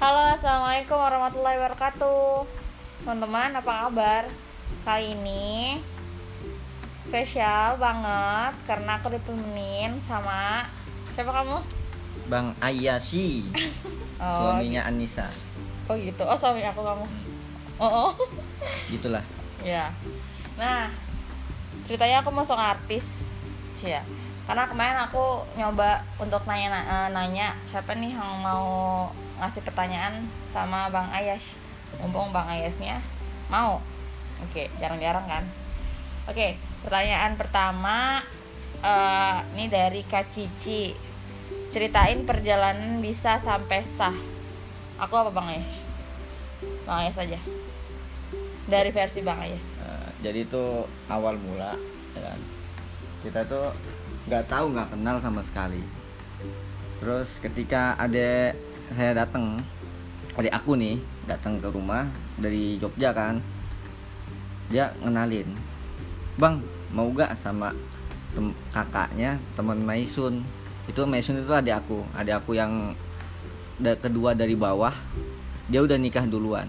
Halo, assalamualaikum warahmatullahi wabarakatuh, teman-teman. Apa kabar? Kali ini spesial banget karena aku ditemenin sama siapa kamu? Bang Ayashi, Oh, suaminya Anissa. Oh gitu. Oh suami aku kamu. Oh, oh. Gitulah. ya. Nah, ceritanya aku masuk artis, Cia. Karena kemarin aku nyoba untuk nanya eh, nanya siapa nih yang mau ngasih pertanyaan sama Bang Ayas. Mumpung Bang Ayasnya mau. Oke, jarang-jarang kan. Oke, pertanyaan pertama eh, ini dari Kak Cici. Ceritain perjalanan bisa sampai sah. Aku apa Bang Ayas? Bang Ayas aja. Dari versi Bang Ayas. Eh, jadi itu awal mula, ya kan? Kita tuh nggak tahu nggak kenal sama sekali. Terus ketika ada saya datang, adik aku nih datang ke rumah dari Jogja kan, dia ngenalin, bang mau gak sama tem- kakaknya teman Maisun? Itu Maisun itu adik aku. Adik aku yang da- kedua dari bawah dia udah nikah duluan.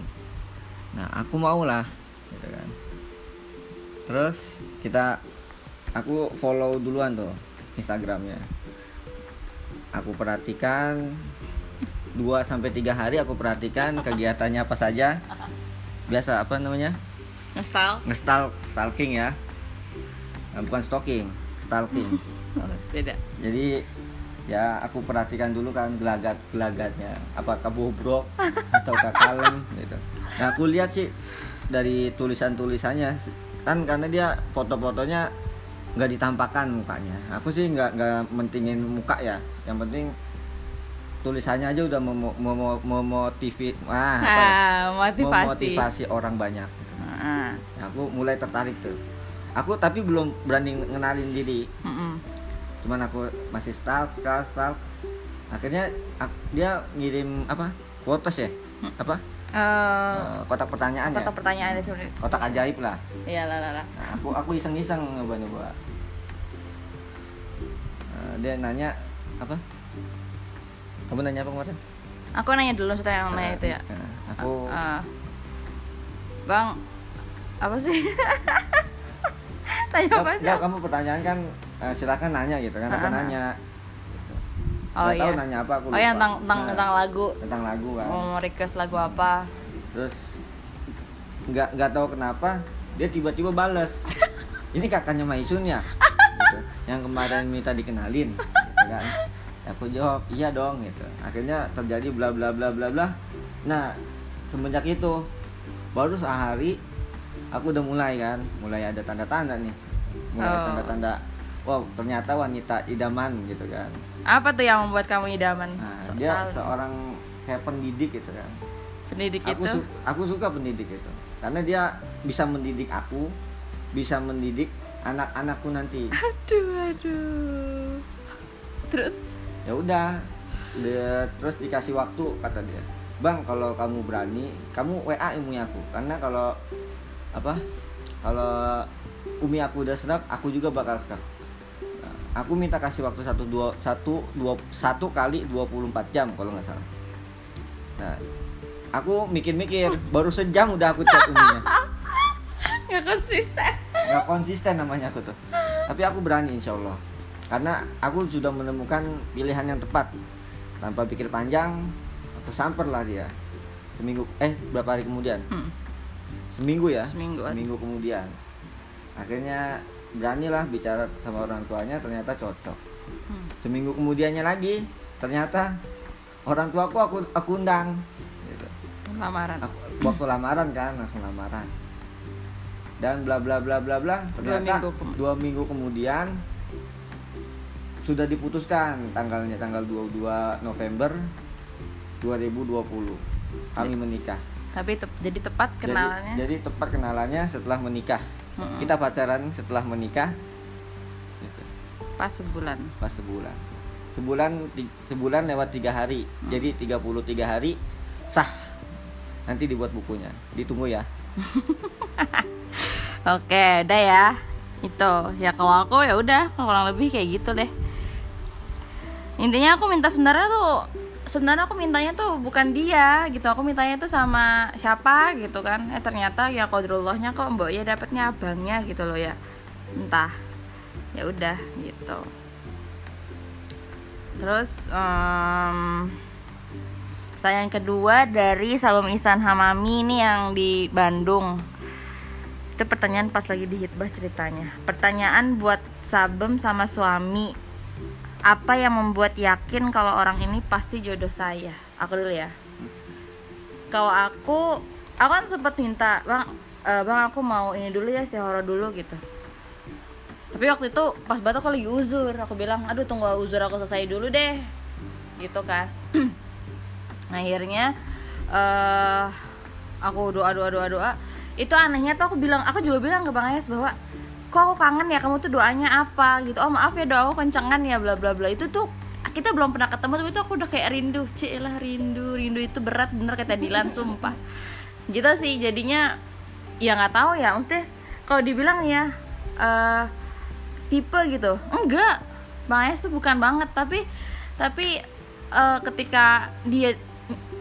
Nah aku mau lah gitu kan. Terus kita aku follow duluan tuh Instagramnya. Aku perhatikan 2 sampai tiga hari aku perhatikan kegiatannya apa saja. Biasa apa namanya? Ngestal? ngestal stalking ya. Nah, bukan stalking stalking. Beda. jadi ya aku perhatikan dulu kan gelagat gelagatnya. Apakah bobrok atau kalem gitu. Nah aku lihat sih dari tulisan tulisannya kan karena dia foto-fotonya nggak ditampakkan mukanya. Aku sih nggak nggak mentingin muka ya. Yang penting tulisannya aja udah memo- memo- memotivasi ah, apa ya? Ah, motivasi. memotivasi orang banyak gitu. Ah, Nah, aku mulai tertarik tuh aku tapi belum berani ngenalin diri mm-mm. cuman aku masih stalk stalk stalk akhirnya ak- dia ngirim apa fotos ya apa Eh, Eh, kotak pertanyaan ya kata pertanyaan sebenarnya. kotak ajaib lah Iya lah lah lah. nah, aku aku iseng iseng nyoba nyoba Eh, dia nanya apa kamu nanya apa kemarin Aku nanya dulu setelah yang nanya itu ya. Eh, aku Ah. bang, apa sih? Tanya apa sih? nggak, kamu pertanyaan kan eh, silakan nanya gitu kan aku Ah, ah. nanya Gitu. Oh Nggak tahu iya. nanya apa aku Oh lupa. tentang tentang, Nah, tentang lagu. tentang lagu kan Mau request lagu apa? terus nggak nggak tahu kenapa dia tiba-tiba bales ini kakaknya Maisun ya gitu. yang kemarin minta dikenalin gitu kan aku jawab iya dong gitu akhirnya terjadi bla bla bla bla bla nah semenjak itu baru sehari aku udah mulai kan mulai ada tanda-tanda nih mulai Oh. tanda-tanda wow ternyata wanita idaman gitu kan Apa tuh yang membuat kamu idaman? nah, So dia seorang kayak pendidik gitu kan pendidik aku itu. su- aku suka pendidik itu karena dia bisa mendidik aku bisa mendidik anak-anakku nanti Aduh, aduh. Terus? Ya udah dia terus dikasih waktu kata dia. Bang kalau kamu berani kamu wa umi aku. Karena kalau apa kalau umi aku udah serak aku juga bakal serak Nah, aku minta kasih waktu satu dua satu dua satu kali 24 jam kalau nggak salah. Nah aku mikir-mikir baru sejam udah aku chat uminya. Gak konsisten. nggak konsisten namanya aku tuh. Tapi aku berani insya Allah karena aku sudah menemukan pilihan yang tepat. Tanpa pikir panjang aku samper lah dia. Seminggu eh berapa hari kemudian? Hmm. seminggu ya? Seminggu. seminggu kemudian. Akhirnya beranilah bicara sama orang tuanya ternyata cocok. Hmm. seminggu kemudiannya lagi ternyata orang tuaku aku aku undang. Gitu. Lamaran. aku, waktu lamaran kan langsung lamaran. Dan bla bla bla bla bla ternyata minggu kem- dua minggu kemudian sudah diputuskan tanggalnya tanggal 22 November 2020 kami menikah Tapi tep- jadi tepat Jadi- kenalannya. jadi, tepat kenalannya setelah menikah Mm-mm. kita pacaran setelah menikah gitu, pas sebulan. pas sebulan sebulan sebulan lewat tiga hari Hmm. jadi 33 hari sah nanti dibuat bukunya ditunggu ya Oke, udah ya. Itu ya kalau aku ya udah kurang lebih kayak gitu deh. Intinya aku minta sebenarnya tuh sebenarnya aku mintanya tuh bukan dia gitu. Aku mintanya tuh sama siapa gitu kan. Eh ternyata ya kodrullahnya kok mbak ya dapetnya abangnya gitu loh ya. Entah. Ya udah gitu. Terus em sayang kedua dari Salom Isan Hamami ini yang di Bandung. Itu pertanyaan pas lagi di hitbah ceritanya. Pertanyaan buat Sabem sama suami apa yang membuat yakin kalau orang ini pasti jodoh saya? Aku dulu ya. Kalau aku aku kan sempat minta bang eh, bang aku mau ini dulu ya istihara dulu gitu. Tapi waktu itu pas banget aku lagi uzur aku bilang aduh tunggu uzur aku selesai dulu deh gitu kan. Akhirnya eh aku doa doa doa doa. Itu anehnya tuh aku bilang aku juga bilang ke bang Ayas bahwa kok aku kangen ya kamu tuh doanya apa gitu. Oh maaf ya doa aku kencengan ya bla bla bla. Itu tuh kita belum pernah ketemu tapi itu aku udah kayak rindu. Lah rindu rindu itu berat bener kata Dilan sumpah. Gitu sih jadinya ya nggak tahu ya maksudnya kalau dibilang ya eh tipe gitu. Enggak bang Ayas tuh bukan banget tapi tapi eh, ketika dia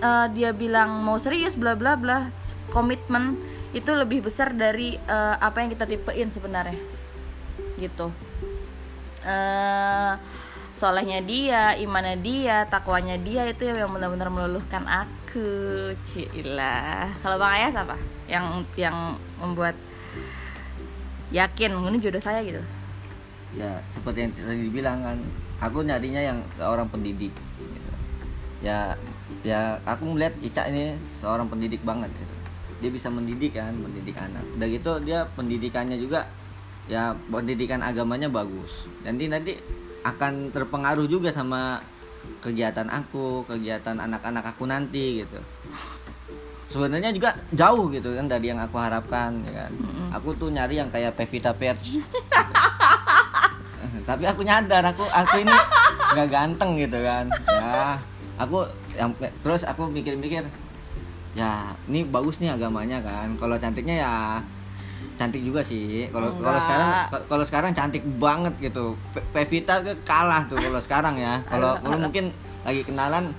eh, dia bilang mau serius bla bla bla komitmen itu lebih besar dari eh, apa yang kita tipein sebenarnya. Gitu. Eh solehnya dia imannya dia takwanya dia itu yang benar-benar meluluhkan aku cilah kalau bang Ayas apa? Yang yang membuat yakin ini jodoh saya gitu. Ya seperti yang tadi dibilang kan aku nyarinya yang seorang pendidik gitu. ya ya aku melihat Ica ini seorang pendidik banget gitu. Dia bisa mendidik kan mendidik anak. Udah gitu dia pendidikannya juga ya pendidikan agamanya bagus. Nanti nanti akan terpengaruh juga sama kegiatan aku kegiatan anak-anak aku nanti gitu. Sebenarnya juga jauh gitu kan dari yang aku harapkan ya kan. Aku tuh nyari yang kayak Pevita Pierce tapi aku nyadar aku aku ini nggak ganteng gitu kan. Ya aku yang terus aku mikir-mikir ya ini bagus nih agamanya kan. Kalau cantiknya ya cantik juga sih. Kalau kalau sekarang kalau sekarang cantik banget gitu. Pe- Pevita tuh kalah tuh kalau sekarang ya. Kalau mungkin lagi kenalan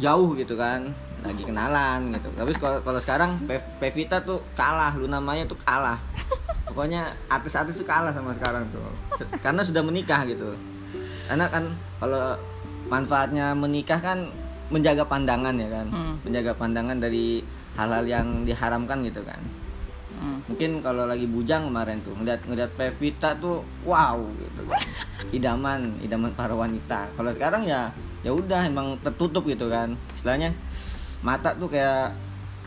jauh gitu kan. Lagi kenalan gitu. Tapi kalau kalau sekarang Pe- Pevita tuh kalah lu namanya tuh kalah. Pokoknya artis-artis tuh kalah sama sekarang tuh. Karena sudah menikah gitu. Karena kan kalau manfaatnya menikah kan menjaga pandangan ya kan? Hmm. menjaga pandangan dari hal-hal yang diharamkan gitu kan? Hmm. mungkin kalau lagi bujang kemarin tuh ngeliat ngeliat Pevita tuh wow gitu kan. idaman idaman para wanita. Kalau sekarang ya ya udah emang tertutup gitu kan. Istilahnya mata tuh kayak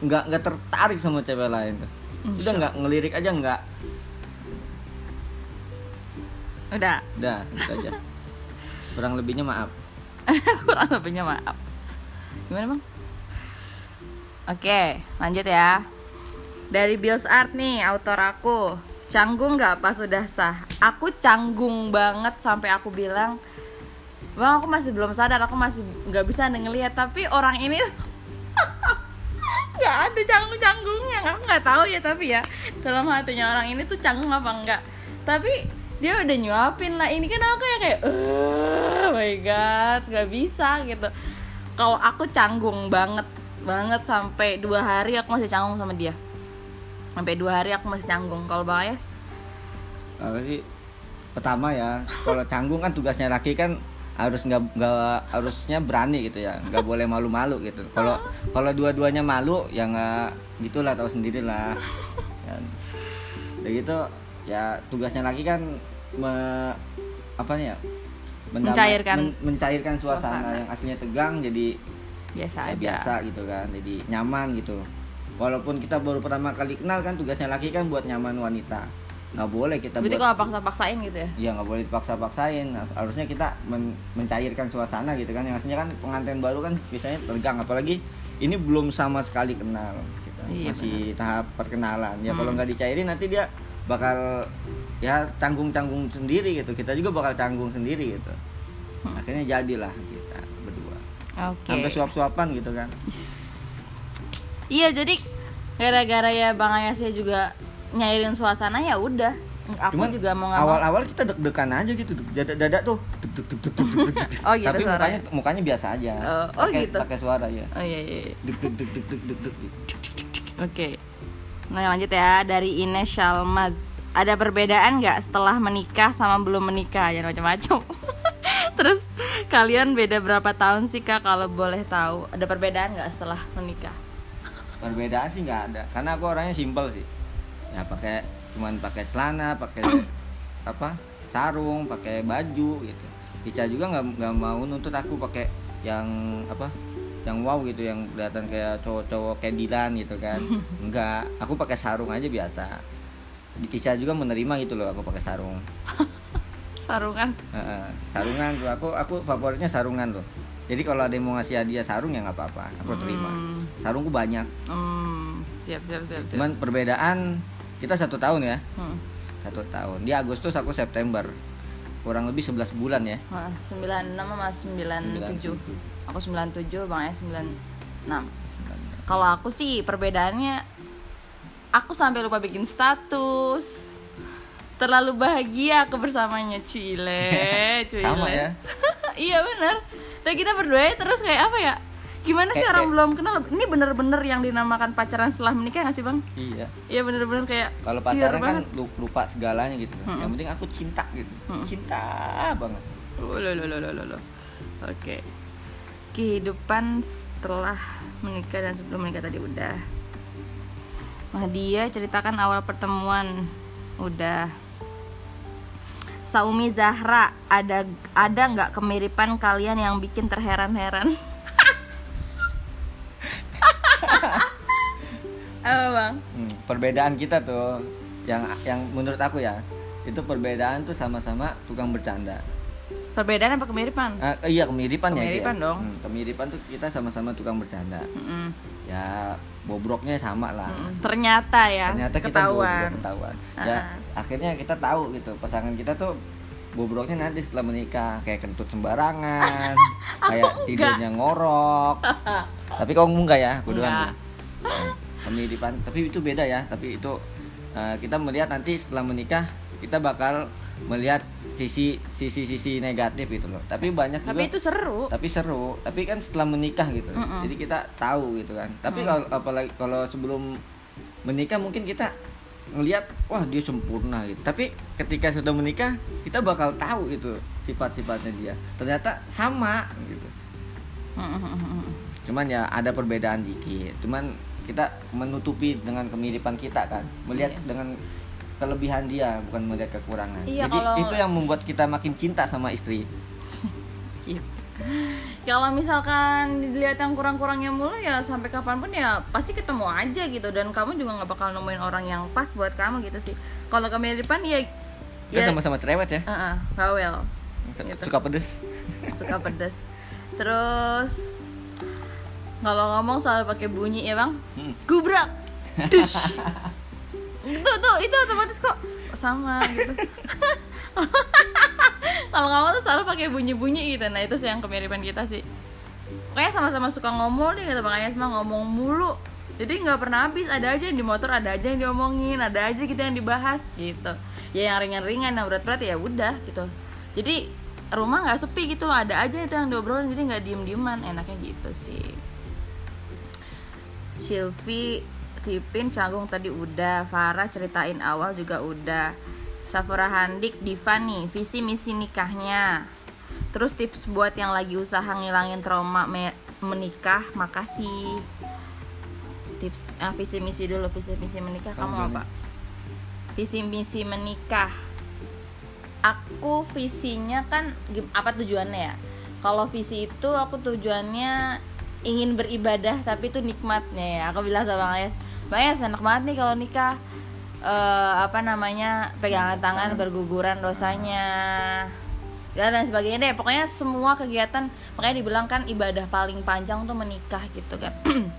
nggak nggak tertarik sama cewek lain tuh. Udah nggak ngelirik aja nggak. Udah. Udah itu aja. Kurang lebihnya maaf. Kurang lebihnya maaf gimana bang? Oke lanjut ya. Dari Bills Art nih autor aku. Canggung nggak pas udah sah? Aku canggung banget sampai aku bilang bang aku masih belum sadar aku masih nggak bisa ngelihat. Tapi orang ini nggak ada canggung canggungnya aku nggak tahu ya tapi ya dalam hatinya orang ini tuh canggung apa enggak tapi dia udah nyuapin lah. Ini kan aku yang kayak eh my god nggak bisa gitu kalau aku canggung banget banget sampai dua hari aku masih canggung sama dia. Sampai dua hari aku masih canggung. Kalau bang Ayas? Sih pertama ya kalau canggung kan tugasnya laki kan harus nggak nggak harusnya berani gitu ya. Nggak boleh malu-malu gitu. Kalau kalau dua-duanya malu ya nggak gitulah tahu sendiri lah kan. Udah gitu ya tugasnya laki kan me- apa nih ya Mencairkan- men- mencairkan suasana, suasana. yang aslinya tegang jadi biasa ya aja. biasa gitu kan jadi nyaman gitu. Walaupun kita baru pertama kali kenal kan tugasnya laki kan buat nyaman wanita. Nggak boleh kita berarti buat kalau paksa-paksain gitu ya? Ya nggak boleh dipaksa-paksain. Nah, harusnya kita men- mencairkan suasana gitu kan. Yang aslinya kan pengantin baru kan biasanya tegang apalagi ini belum sama sekali kenal kita Iya, masih tahap perkenalan. Ya kalau Hmm. nggak dicairin nanti dia bakal ya tanggung-tanggung sendiri gitu kita juga bakal tanggung sendiri gitu Hmm. akhirnya jadilah kita berdua oke sampai suap-suapan gitu kan iya jadi gara-gara ya bang Ayasnya juga nyairin suasana ya udah aku Cuman juga mau awal-awal kita deg-degan aja gitu dada dada tuh tuk tuk tuk tuk tuk tuk. Oh, gitu tapi suaranya. mukanya mukanya biasa aja Oh, oh, pakai gitu. pakai suara ya oh iya iya, iya. Oke. Nah lanjut ya dari Ines Shalmaz. Ada perbedaan nggak setelah menikah sama belum menikah? Jangan macam-macam. Terus kalian beda berapa tahun sih kak? Kalau boleh tahu, ada perbedaan nggak setelah menikah? perbedaan sih nggak ada karena aku orangnya simpel sih ya pakai cuman pakai celana pakai apa sarung pakai baju gitu Ica juga nggak nggak mau nuntut aku pakai yang apa yang wow gitu yang kelihatan kayak cowok-cowok kayak Dilan gitu kan enggak aku pakai sarung aja biasa Ica juga menerima gitu loh aku pakai sarung Sarungan. Heeh, sarungan tuh aku aku favoritnya sarungan tuh jadi kalau ada yang mau ngasih hadiah sarung ya nggak apa-apa aku terima Hmm. sarungku banyak Hmm, siap siap siap. siap. Cuman perbedaan kita satu tahun ya, Hmm. satu tahun. Di Agustus aku September, kurang lebih 11 bulan ya. Nah, 96 sama 97. Aku 97, Bang Ayas 96. Kalau aku sih perbedaannya aku sampai lupa bikin status. Terlalu bahagia aku bersamanya Cile, Cile. Sama ya. iya bener. Dan kita berdua terus kayak apa ya? Gimana sih Kayak- orang kayak- belum kenal? Ini bener-bener yang dinamakan pacaran setelah menikah gak sih bang? Iya. Iya bener-bener kayak Kalau pacaran kan banget. lu- lupa segalanya gitu. Mm-mm. Yang penting aku cinta gitu. Mm-mm. Cinta banget. Oh, lo, lo, lo, lo, lo. Oke. Kehidupan setelah menikah dan sebelum menikah tadi udah. Mahdia ceritakan awal pertemuan udah. Saumi Zahra ada ada nggak kemiripan kalian yang bikin terheran-heran? Apa bang? Hmm, perbedaan kita tuh yang yang menurut aku ya, itu perbedaan tuh sama-sama tukang bercanda. Perbedaan apa kemiripan? Ah, iya kemiripan, ya. Kemiripan dong. Hmm, kemiripan tuh kita sama-sama tukang bercanda. Mm-mm. Ya bobroknya sama lah. Mm-mm. Ternyata ya. ternyata kita ketahuan. ketahuan ya akhirnya kita tahu gitu pasangan kita tuh bobroknya nanti setelah menikah kayak kentut sembarangan kayak enggak. tidurnya ngorok tapi kamu enggak ya aku doang tuh. Nah, kemiripan tapi itu beda ya tapi itu eh, kita melihat nanti setelah menikah kita bakal melihat sisi sisi sisi negatif gitu loh. Tapi banyak Tapi juga itu seru. tapi seru. Tapi kan setelah menikah gitu. Mm-mm. jadi kita tahu gitu kan. Tapi kalau apalagi kalau sebelum menikah mungkin kita ngelihat wah dia sempurna gitu. Tapi ketika sudah menikah kita bakal tahu itu sifat-sifatnya dia. Ternyata sama gitu. Cuman ya ada perbedaan dikit. Cuman kita menutupi dengan kemiripan kita kan. Melihat Iya. dengan kelebihan dia bukan melihat kekurangan Iya, jadi kalau- itu yang membuat kita makin cinta sama istri Gitu. Kalau misalkan dilihat yang kurang-kurangnya mulu ya sampai kapan pun ya pasti ketemu aja gitu dan kamu juga nggak bakal nemuin orang yang pas buat kamu gitu sih. Kalau kemiripan ya kita ya sama-sama cerewet ya Heeh, bawel. Gitu. suka pedes suka pedas. Terus kalau ngomong selalu pakai bunyi ya bang, Hmm. gubrak, Dush. Tuh tuh itu otomatis kok sama gitu. kalau ngomong tuh selalu pakai bunyi-bunyi gitu, nah itu sih yang kemiripan kita sih. Pokoknya sama-sama suka ngomong nih kata bang mah ngomong mulu. Jadi nggak pernah habis, ada aja yang di motor, ada aja yang diomongin, ada aja gitu yang dibahas gitu. Ya yang ringan-ringan, yang berat-berat ya udah gitu. Jadi rumah nggak sepi gitu ada aja itu yang diobrolin jadi nggak diem-dieman, enaknya gitu sih. Sipin canggung tadi udah Farah ceritain awal juga udah. Safura Handik Diva nih visi misi nikahnya. Terus tips buat yang lagi usaha ngilangin trauma me- menikah makasih. Tips ah, visi misi dulu visi misi menikah. Kamu, apa? visi misi menikah. Aku visinya kan apa tujuannya ya? Kalau visi itu aku tujuannya ingin beribadah tapi itu nikmatnya ya. Aku bilang sama Ayas Bang Ayas enak banget nih kalau nikah. Eh, apa namanya pegangan tangan berguguran dosanya dan sebagainya deh. Pokoknya semua kegiatan makanya dibilang kan ibadah paling panjang tuh menikah gitu kan.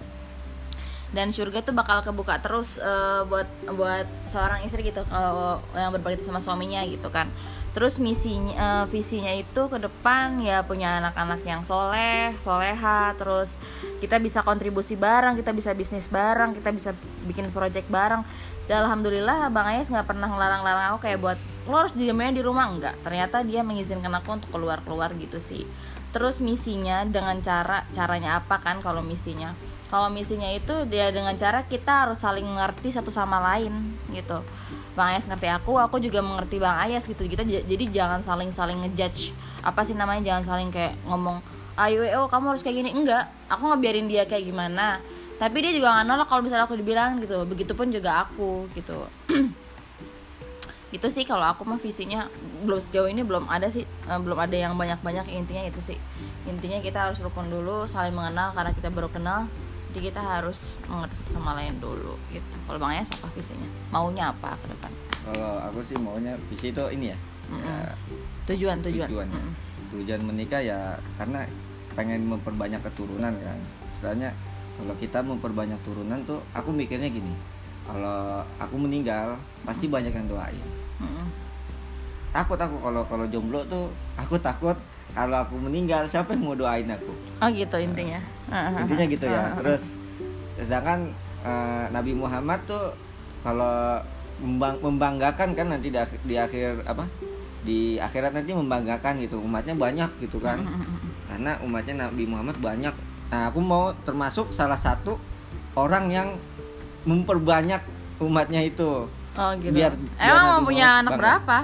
Dan surga tuh bakal kebuka terus eh, buat buat seorang istri gitu kalau yang berbakti sama suaminya gitu kan. Terus misinya eh, visinya itu ke depan ya punya anak-anak yang soleh soleha terus kita bisa kontribusi bareng kita bisa bisnis bareng kita bisa bikin project bareng dan alhamdulillah bang Ayas nggak pernah ngelarang-larang aku kayak buat lo harus diamnya di rumah. Enggak ternyata dia mengizinkan aku untuk keluar keluar gitu sih. Terus misinya dengan cara caranya apa kan kalau misinya? Kalau misinya itu dia dengan cara kita harus saling mengerti satu sama lain gitu. Bang Ayas ngerti aku aku juga mengerti bang Ayas gitu. Kita jadi jangan saling saling ngejudge. Apa sih namanya? Jangan saling kayak ngomong ayo oh kamu harus kayak gini. Enggak aku ngebiarin dia kayak gimana. Tapi dia juga nggak nolak kalau misalnya aku dibilang gitu. Begitupun juga aku gitu. Itu sih kalau aku mah visinya belum sejauh ini belum ada sih. Uh, belum ada yang banyak banyak intinya itu sih. Intinya kita harus rukun dulu saling mengenal karena kita baru kenal. Jadi kita harus mengerti sama lain dulu gitu. Kalau bang Ayas apa visinya? Maunya apa ke depan? Kalau aku sih maunya visi itu ini ya, Mm-mm. ya. Tujuan tujuan. Tujuannya Mm-mm. tujuan menikah ya karena pengen memperbanyak keturunan kan. Istilahnya kalau kita memperbanyak turunan tuh aku mikirnya gini kalau aku meninggal pasti banyak yang doain. Takut aku kalau kalau jomblo tuh aku takut kalau aku meninggal siapa yang mau doain aku? Oh gitu intinya. Intinya gitu ya. Terus sedangkan eh, Nabi Muhammad tuh kalau membang- membanggakan kan nanti di, ak- di akhir apa? Di akhirat nanti membanggakan gitu umatnya banyak gitu kan karena umatnya Nabi Muhammad banyak. Nah aku mau termasuk salah satu orang yang memperbanyak umatnya itu. Oh gitu. Biar- biar emang mau punya anak berapa?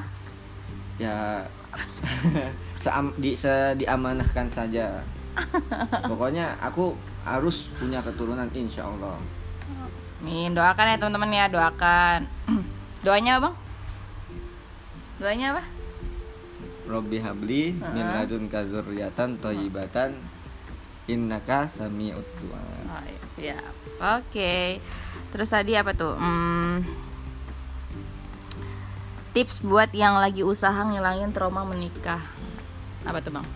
Ya seam, di, se- diamanahkan saja. Pokoknya aku harus punya keturunan insya Allah. Nih doakan ya teman-teman ya doakan. Doanya apa bang? Doanya apa Robbi habli min Heeh. ladunka zurriyatan thayyibatan innaka sami'ud du'a. Oh, iya, siap. Oke. Terus tadi apa tuh? Hmm, tips buat yang lagi usaha ngilangin trauma menikah. Apa tuh, Bang?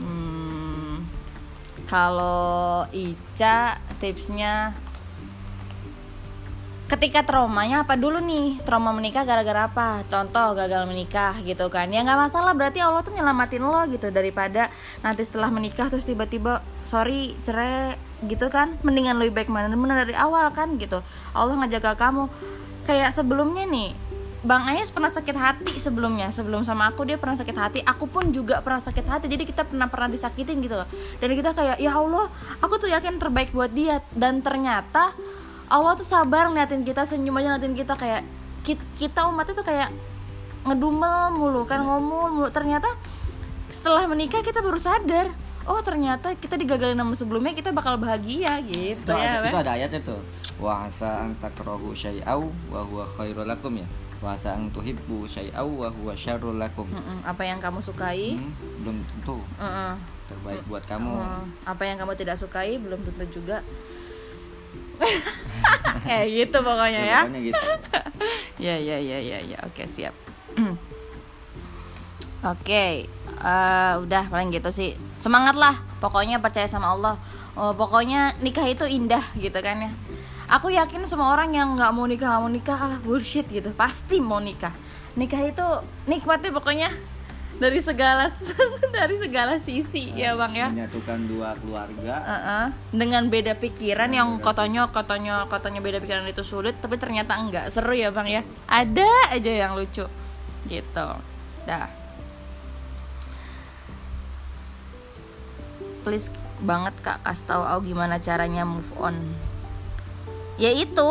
Hmm, kalau Ica tipsnya ketika traumanya apa dulu nih? Trauma menikah gara-gara apa? Contoh gagal menikah gitu kan. Ya nggak masalah berarti Allah tuh nyelamatin lo gitu daripada nanti setelah menikah terus tiba-tiba sorry cerai gitu kan. Mendingan lebih baik mana bener dari awal kan gitu. Allah ngejaga kamu. Kayak sebelumnya nih Bang Ayas pernah sakit hati sebelumnya. Sebelum sama aku dia pernah sakit hati. Aku pun juga pernah sakit hati jadi kita pernah pernah disakitin gitu loh. Dan kita kayak ya Allah aku tuh yakin terbaik buat dia. Dan ternyata Allah tuh sabar ngeliatin kita senyum aja ngeliatin kita kayak ki- kita umat itu kayak ngedumel mulu kan ngomong mulu ternyata setelah menikah kita baru sadar oh ternyata kita digagalin sama sebelumnya kita bakal bahagia gitu Itu, ya ada, itu ada ayatnya tuh. Wa asa an takrahu syai'au wa huwa khairul lakum ya. Wa asa an tuhibbu syai'au wa huwa syarrul lakum. Apa yang kamu sukai belum tentu terbaik buat kamu. Mm, apa yang kamu tidak sukai belum tentu juga kayak gitu pokoknya ya. Pokoknya gitu. ya ya ya ya ya. Oke siap. Oke eh, udah paling gitu sih. Semangat lah pokoknya percaya sama Allah. Oh, pokoknya nikah itu indah gitu kan ya. Aku yakin semua orang yang nggak mau nikah nggak mau nikah alah bullshit gitu. Pasti mau nikah. Nikah itu nikmatnya pokoknya dari segala dari segala sisi ya bang ya. Menyatukan dua keluarga. Heeh. dengan beda pikiran Dengan yang beda katanya katanya katanya beda pikiran itu sulit tapi ternyata enggak. Seru ya bang ya. Ada aja yang lucu. Gitu. Dah. Please banget kak kasih tahu aku gimana caranya move on. Ya itu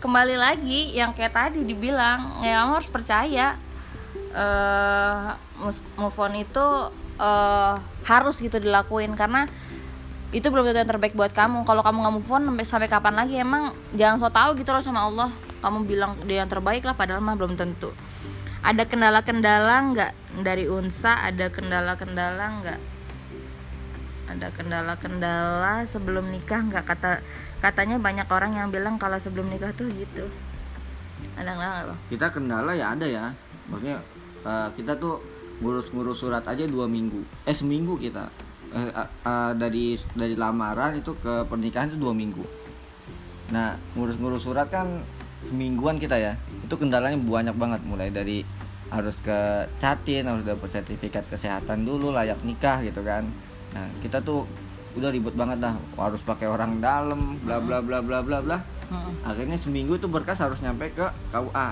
kembali lagi yang kayak tadi dibilang ya kamu harus percaya mus- move on itu eh harus gitu dilakuin. Karena itu belum tentu yang terbaik buat kamu. Kalau kamu nggak move on sampai sampai kapan lagi? Emang jangan so tau gitu loh sama Allah. Kamu bilang dia yang terbaik lah padahal mah belum tentu. Ada kendala-kendala nggak dari unsa? Ada kendala-kendala nggak? Ada kendala-kendala sebelum nikah nggak? Kata katanya banyak orang yang bilang kalau sebelum nikah tuh gitu. Ada nggak Kita kendala ya ada ya. Maksudnya eh, kita tuh ngurus-ngurus surat aja dua minggu. Eh seminggu kita. Eh, eh, dari dari lamaran itu ke pernikahan itu dua minggu. Nah ngurus-ngurus surat kan semingguan kita ya. Itu kendalanya banyak banget mulai dari harus ke catin, harus dapat sertifikat kesehatan dulu layak nikah gitu kan. Nah kita tuh udah ribet banget dah harus pakai orang dalam bla bla bla bla bla bla akhirnya seminggu tuh berkas harus nyampe ke KUA.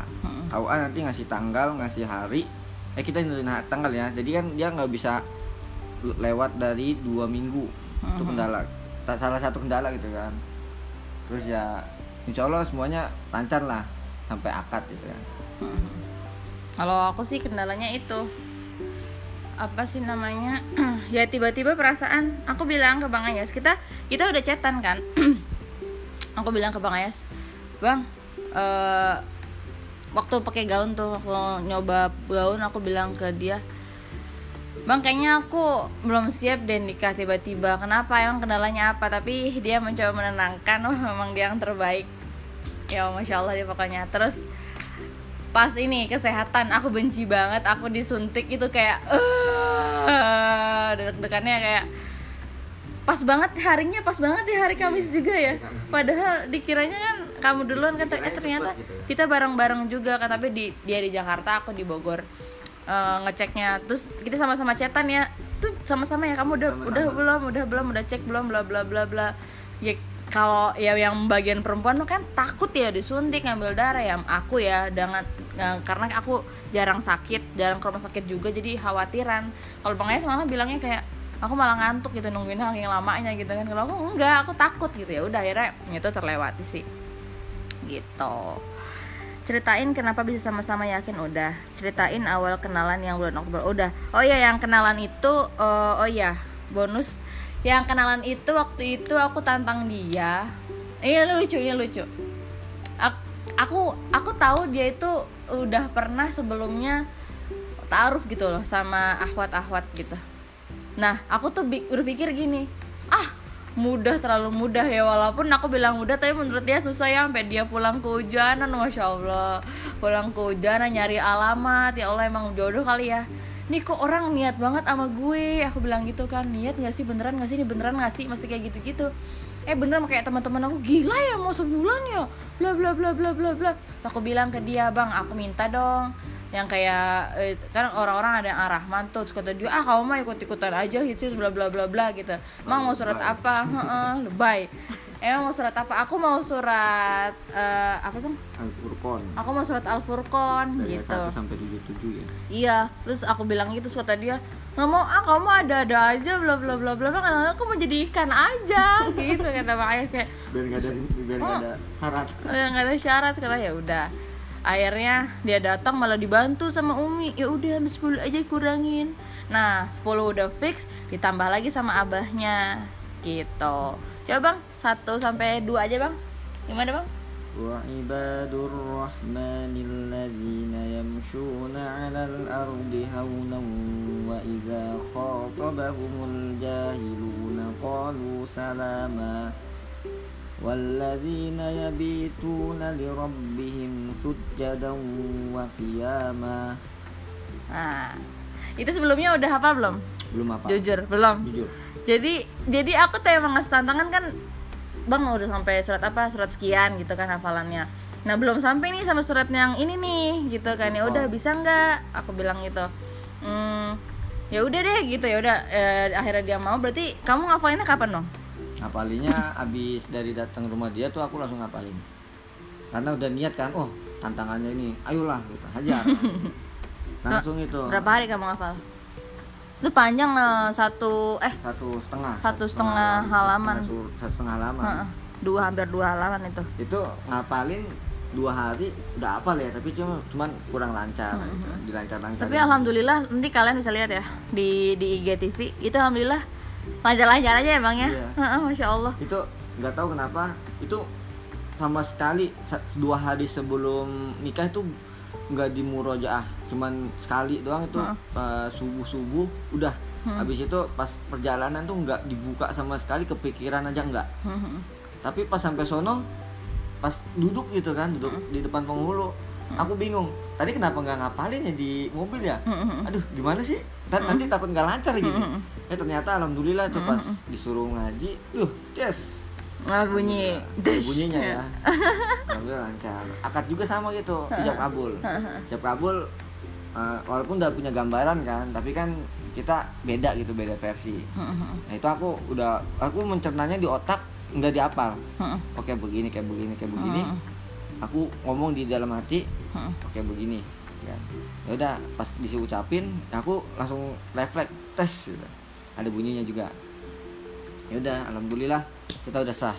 KUA nanti ngasih tanggal ngasih hari eh kita nentuin tanggal ya. Jadi kan dia nggak bisa le- lewat dari dua minggu. Itu Mhm. kendala. Salah satu kendala gitu kan. Terus ya insya Allah semuanya lancar lah. Sampai akad gitu kan. Mm-mm. Kalau aku sih kendalanya itu. Apa sih namanya? Ya tiba-tiba perasaan. Aku bilang ke bang Ayas. Kita kita udah chatan kan. Aku bilang ke bang Ayas bang eh waktu pakai gaun tuh waktu nyoba gaun aku bilang ke dia bang kayaknya aku belum siap deh nikah tiba-tiba. Kenapa? Emang kendalanya apa? Tapi dia mencoba menenangkan wah memang dia yang terbaik. Ya masya Allah dia pokoknya. Terus pas ini kesehatan aku benci banget aku disuntik itu kayak eh deg-degannya kayak pas banget harinya pas banget di hari Kamis juga ya. Padahal dikiranya kan kamu duluan kan eh ternyata kita bareng-bareng juga kan tapi di dia di Jakarta aku di Bogor. Eh, ngeceknya terus kita sama-sama cetan ya. Tuh sama-sama ya kamu udah udah belum udah belum udah cek belum bla bla bla bla. Ya kalau ya yang bagian perempuan kan takut ya disuntik ngambil darah ya aku ya dengan eh, karena aku jarang sakit jarang ke rumah sakit juga jadi khawatiran. Kalau Ayas malah bilangnya kayak aku malah ngantuk gitu nungguin yang lamanya gitu kan. Kalau aku enggak aku takut gitu. Ya udah akhirnya itu terlewati sih gitu. Ceritain kenapa bisa sama-sama yakin? Udah. Ceritain awal kenalan yang bulan Oktober. Udah. Oh iya yang kenalan itu eh, oh iya bonus. Yang kenalan itu waktu itu aku tantang dia. Iya lucu ini lucu. Aku aku, aku tahu dia itu udah pernah sebelumnya taruh gitu loh sama ahwat-ahwat gitu. Nah aku tuh berpikir gini ah mudah terlalu mudah ya walaupun aku bilang mudah tapi menurut dia susah ya sampai dia pulang ke hujanan masya allah. Pulang ke hujanan nyari alamat ya allah emang jodoh kali ya. Nih kok orang niat banget sama gue? Aku bilang gitu kan niat gak sih? Beneran gak sih? Ini beneran gak sih? Masih kayak gitu gitu eh beneran kayak teman-teman aku? Gila ya mau sebulan ya? Bla bla bla bla bla bla. Terus aku bilang ke dia bang aku minta dong yang kayak eh, kan orang-orang ada yang arahman tuh terus kata dia ah kamu mah ikut ikutan aja hitsis bla bla bla bla gitu. Emang mau surat apa? Heeh, lebay. Emang mau surat apa? Aku mau surat eh, apa bang? Al-Furqan. Aku mau surat al furqon dari gitu. 1 sampai 77 ya? Iya terus aku bilang gitu terus kata dia nggak mau ah kamu ada ada aja bla bla bla bla bla aku mau jadi ikan aja gitu kata bang ayah kayak biar nggak ada biar nggak ada syarat. "Eh, nggak ada syarat kata ya udah akhirnya dia datang malah dibantu sama Umi ya udah 10 aja kurangin nah 10 udah fix ditambah lagi sama abahnya gitu coba bang 1 sampai 2 aja bang gimana bang وعباد الرحمن الذين يمشون على الأرض هونا وإذا خاطبهم الجاهلون قالوا سلاما والذين يبيتون لربهم سجدا وقياما nah itu sebelumnya udah hafal belum belum apa jujur belum jujur jadi jadi aku tuh emang ngasih tantangan kan bang udah sampai surat apa surat sekian gitu kan hafalannya nah belum sampai nih sama surat yang ini nih gitu kan ya udah Oh. bisa nggak aku bilang gitu hmm, ya udah deh gitu ya udah eh, akhirnya dia mau berarti kamu ngafalinnya kapan dong Ngapalinnya abis dari datang rumah dia tuh aku langsung ngapalin. Karena udah niat kan oh tantangannya ini ayolah gitu. Hajar. Langsung itu. berapa hari kamu ngafal itu panjang eh, satu eh satu setengah. Satu setengah halaman. satu setengah satu setengah halaman. Dua hampir dua halaman itu. Itu ngapalin dua hari udah hafal ya tapi cuma cuman kurang lancar gitu. dilancar lancar Tapi alhamdulillah nanti kalian bisa lihat ya di di IGTV itu alhamdulillah lancar-lancar aja emang ya. Iya. Masya Allah. itu nggak tahu kenapa itu sama sekali dua hari sebelum nikah itu nggak di murojaah cuman sekali doang itu subuh subuh udah. Habis itu pas perjalanan tuh nggak dibuka sama sekali kepikiran aja nggak. Heeh. tapi pas sampai sono pas duduk gitu kan duduk di depan penghulu aku bingung tadi kenapa nggak ngapalin ya di mobil ya? Aduh gimana sih Ntar- nanti takut nggak lancar gitu. Eh ternyata alhamdulillah tuh pas disuruh ngaji yuh yes Nggak bunyi. Des. bunyinya ya. Alhamdulillah lancar. Akad juga sama gitu ijab kabul. Ijab kabul eh, walaupun udah punya gambaran kan tapi kan kita beda gitu beda versi. Nah itu aku udah aku mencernanya di otak nggak dihafal Mm-mm. oke begini kayak begini kayak begini. Aku ngomong di dalam hati oke begini ya Ya udah pas disuruh ucapin aku langsung refleks tes gitu. ada bunyinya juga ya udah alhamdulillah kita udah sah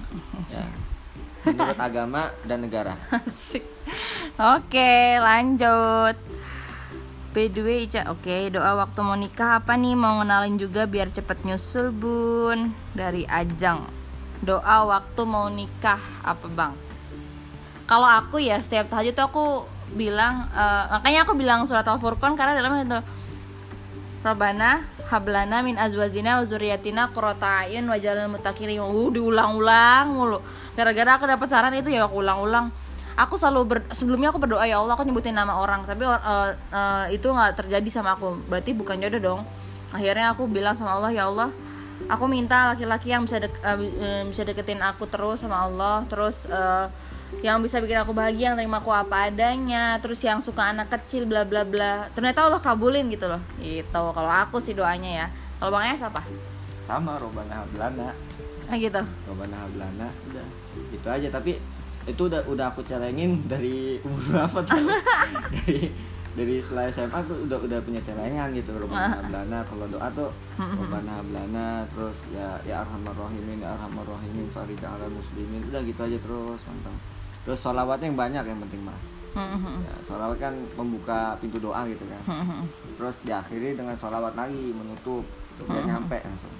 ya. menurut agama dan negara Asik. Oke, lanjut. By the way, Ica, oke, doa waktu mau nikah apa nih? Mau ngenalin juga biar cepet nyusul, Bun. Dari Ajang. Doa waktu mau nikah apa, Bang? Kalau aku ya setiap tahajud tuh aku bilang eh, makanya aku bilang surat Al-Furqan karena dalamnya itu Rabbana hablana min azwajina wa zurriyatina qurrata a'yun waj'alna muttaqina uh diulang-ulang mulu. Gara-gara aku dapat saran itu ya aku ulang-ulang. Aku selalu ber- sebelumnya aku berdoa ya Allah aku nyebutin nama orang tapi eh, eh, itu nggak terjadi sama aku. Berarti bukan jodoh dong. Akhirnya aku bilang sama Allah ya Allah aku minta laki-laki yang bisa dek- eh, bisa deketin aku terus sama Allah terus eh, yang bisa bikin aku bahagia yang terima aku apa adanya terus yang suka anak kecil bla bla bla. Ternyata Allah kabulin gitu loh. Gitu. Kalau aku sih doanya ya. Kalau bang Es apa? Sama robana hablana. Ah gitu. Robana hablana. Udah. Gitu aja. Tapi itu udah udah aku celengin dari umur berapa tuh? Dari dari setelah SMA tuh udah udah punya celengan gitu robana hablana. Kalau doa tuh robana hablana. Terus ya ya arhamar rahimin ya arhamar rahimin farija ala muslimin. Udah gitu aja terus mantap terus sholawatnya yang banyak yang penting mah Hmm, ya sholawat kan membuka pintu doa gitu kan. Terus diakhiri dengan sholawat lagi menutup biar nyampe langsung.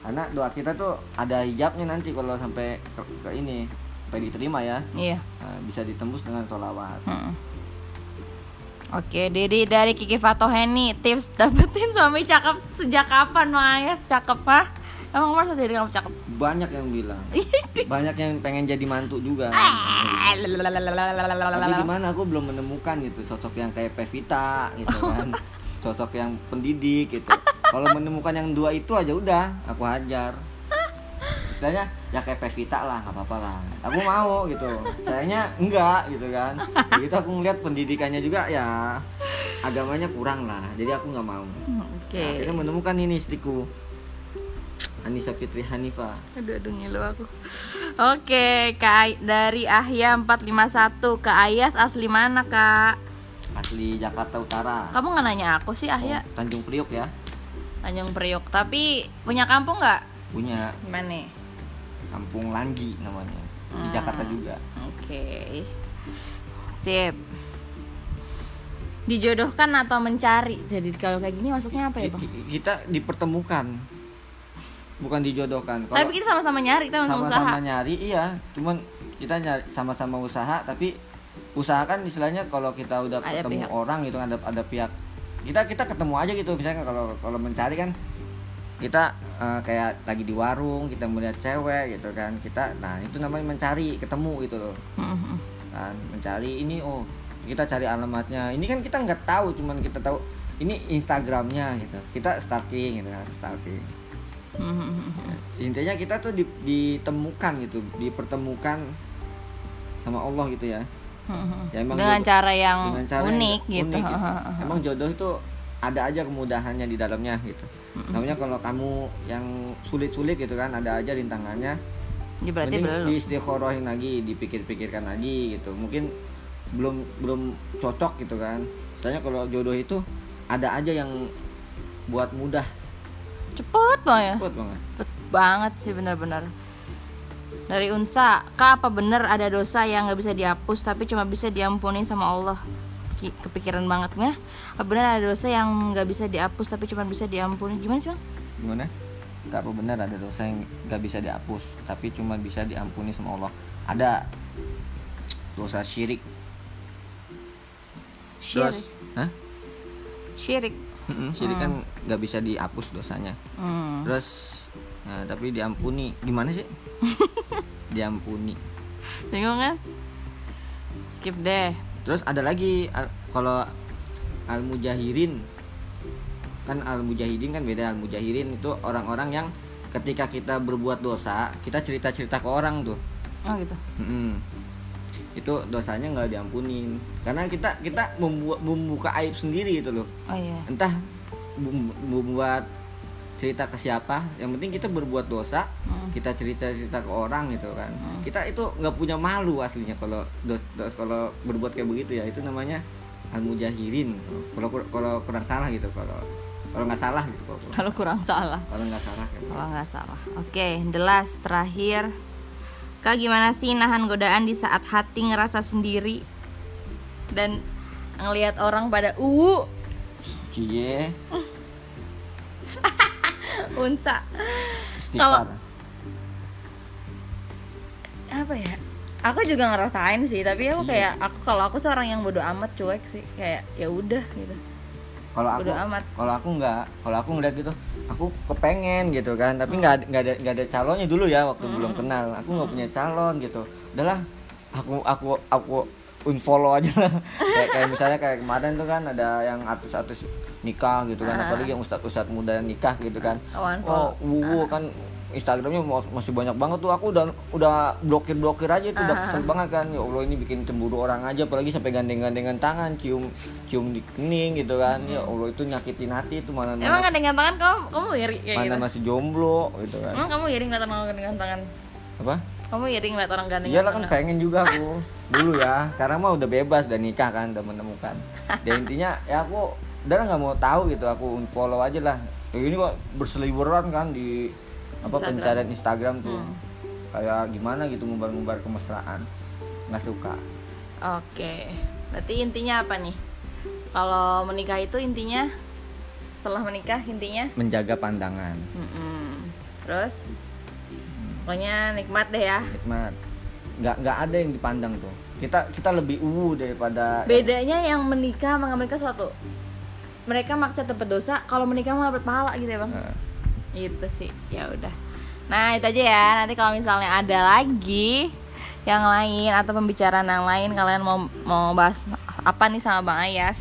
Karena doa kita tuh ada hijabnya nanti kalau sampai ke, ke ini sampai diterima ya. Iya. Nah, bisa ditembus dengan sholawat. Oke, Dede dari Kiki Fatoheni tips dapetin suami cakep sejak kapan Mayas cakep ah? Emang masa dari kamu cakep? banyak yang bilang. Banyak yang pengen jadi mantu juga. Tapi gimana? Aku belum menemukan gitu sosok yang kayak Pevita gitu kan. Sosok yang pendidik gitu. Kalau menemukan yang dua itu aja udah aku hajar. Istilahnya ya kayak Pevita lah nggak apa-apa lah. Aku mau gitu. Sayangnya enggak gitu kan. Begitu aku ngeliat pendidikannya juga ya agamanya kurang lah. Jadi aku nggak mau. Oke. Nah, akhirnya menemukan ini istriku Anissa Fitri Hanifah Aduh, aduh ngilu aku. Oke, Kak dari Ahya 451 ke Ayas asli mana, Kak? asli Jakarta Utara Kamu nggak nanya aku sih, Ahya? Oh, Tanjung Priok ya Tanjung Priok. Tapi punya kampung nggak? punya Mana? Kampung Langgi namanya di Hmm. Jakarta juga Oke. Sip. Dijodohkan atau mencari? Jadi kalau kayak gini maksudnya apa ya, Bang? ki- kita dipertemukan bukan dijodohkan. Tapi kalau kita sama-sama nyari, kita sama-sama usaha. sama-sama nyari iya. Cuman kita nyari sama-sama usaha tapi usaha kan istilahnya kalau kita udah Ada ketemu pihak. orang gitu ada ada pihak. Kita kita ketemu aja gitu misalnya kalau kalau mencari kan kita eh, kayak lagi di warung kita melihat cewek gitu kan kita nah itu namanya mencari ketemu gitu loh. Mhm. kan mencari ini oh kita cari alamatnya. Ini kan kita nggak tahu cuman kita tahu ini Instagramnya gitu. Kita stalking gitu kan stalking Mhm. intinya kita tuh di- ditemukan gitu dipertemukan sama Allah gitu ya. Ya, emang Dengan jodoh- cara yang dengan cara yang unik gitu. unik emang jodoh itu ada aja kemudahannya di dalamnya gitu namanya kalau kamu yang sulit-sulit gitu kan ada aja rintangannya Ya, berarti Mending belum. di istiqorohin lagi dipikir-pikirkan lagi gitu mungkin belum belum cocok gitu kan misalnya kalau jodoh itu ada aja yang buat mudah Cepet banget. Ya. cepet banget. Cepet banget sih bener-bener. Dari Unsa Kak apa bener ada dosa yang nggak bisa dihapus Tapi cuma bisa diampuni sama Allah? Ki- Kepikiran banget ya Apa bener ada dosa yang nggak bisa dihapus Tapi cuma bisa diampuni Gimana sih bang? gimana? Gak apa benar ada dosa yang gak bisa dihapus tapi cuma bisa diampuni sama Allah? Ada dosa syirik. Syirik? Terus, Hah? Syirik Syirik kan gak bisa dihapus dosanya. Hmm. terus nah, tapi diampuni. Gimana sih? Diampuni. Bingung kan? Skip deh. Terus ada lagi al- kalau al mujahirin kan al mujahidin kan beda. Al mujahirin itu orang-orang yang ketika kita berbuat dosa kita cerita cerita ke orang tuh. Oh gitu. Mm-mm. Itu dosanya nggak diampunin. Karena kita kita membuat membuka aib sendiri itu loh. Oh iya. Entah mem- membuat cerita ke siapa yang penting kita berbuat dosa Hmm. kita cerita cerita ke orang gitu kan. Kita itu nggak punya malu aslinya kalau dos, dos kalau berbuat kayak begitu ya. Itu namanya al mujahirin kalau kalau kurang salah gitu kalau kalau nggak salah gitu kalau kurang salah. Kalau nggak salah gitu. kalau nggak salah. Oke the last terakhir kak gimana sih nahan godaan di saat hati ngerasa sendiri? Dan ngelihat orang pada uh cie. Unsa. Istighfar. Apa ya? Aku juga ngerasain sih tapi aku kayak aku kalau aku seorang yang bodoh amat cuek sih. Kayak ya udah gitu. Kalau aku Bodo amat. kalau aku nggak kalau aku ngeliat gitu aku kepengen gitu kan tapi nggak ada nggak ada nggak ada calonnya dulu ya waktu belum kenal. Aku nggak punya calon gitu. Udahlah aku aku aku unfollow aja lah. Kayak, kayak misalnya kayak kemarin tuh kan ada yang artis-artis nikah gitu kan apalagi yang ustadz-ustadz muda yang nikah gitu kan. Oh, oh wuwu kan Instagramnya ma- masih banyak banget tuh. Aku udah udah blokir blokir aja tuh udah kesel banget kan. Ya allah ini bikin cemburu orang aja apalagi sampai gandeng gandengan tangan cium cium di kening gitu kan. Ya allah itu nyakitin hati itu mana emang mana, gandengan tangan kamu kamu iri kayak mana gitu masih jomblo gitu kan. Emang kamu iri ngeliat orang gandengan tangan? Apa? Kamu iri ngeliat orang gandengan iyalah kan pengen juga aku. Dulu ya karena mah udah bebas udah nikah kan udah menemukan. Dan intinya ya aku udah nggak mau tahu gitu. Aku unfollow aja lah. Ya ini kok berseliweran kan di apa Instagram. pencarian Instagram tuh. Hmm. kayak gimana gitu ngubar-ngubar kemesraan. Nggak suka. Oke. Berarti intinya apa nih? Kalau menikah itu intinya setelah menikah intinya? Menjaga pandangan. Mm-mm. terus? Pokoknya nikmat deh ya. Nikmat. Nggak nggak ada yang dipandang tuh. Kita kita lebih uwu daripada bedanya yang menikah sama menikah suatu mereka maksa dapat dosa kalau menikah malah dapat pahala gitu ya bang. Nah, itu sih ya udah. Nah itu aja ya. Nanti kalau misalnya ada lagi yang lain atau pembicaraan yang lain kalian mau mau bahas apa nih sama bang Ayas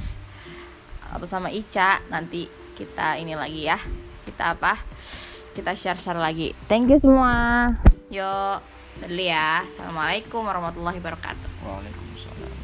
atau sama Ica nanti kita ini lagi ya. Kita apa? Kita share share lagi. Thank you semua. Yuk dulu ya. Assalamualaikum warahmatullahi wabarakatuh. Waalaikumsalam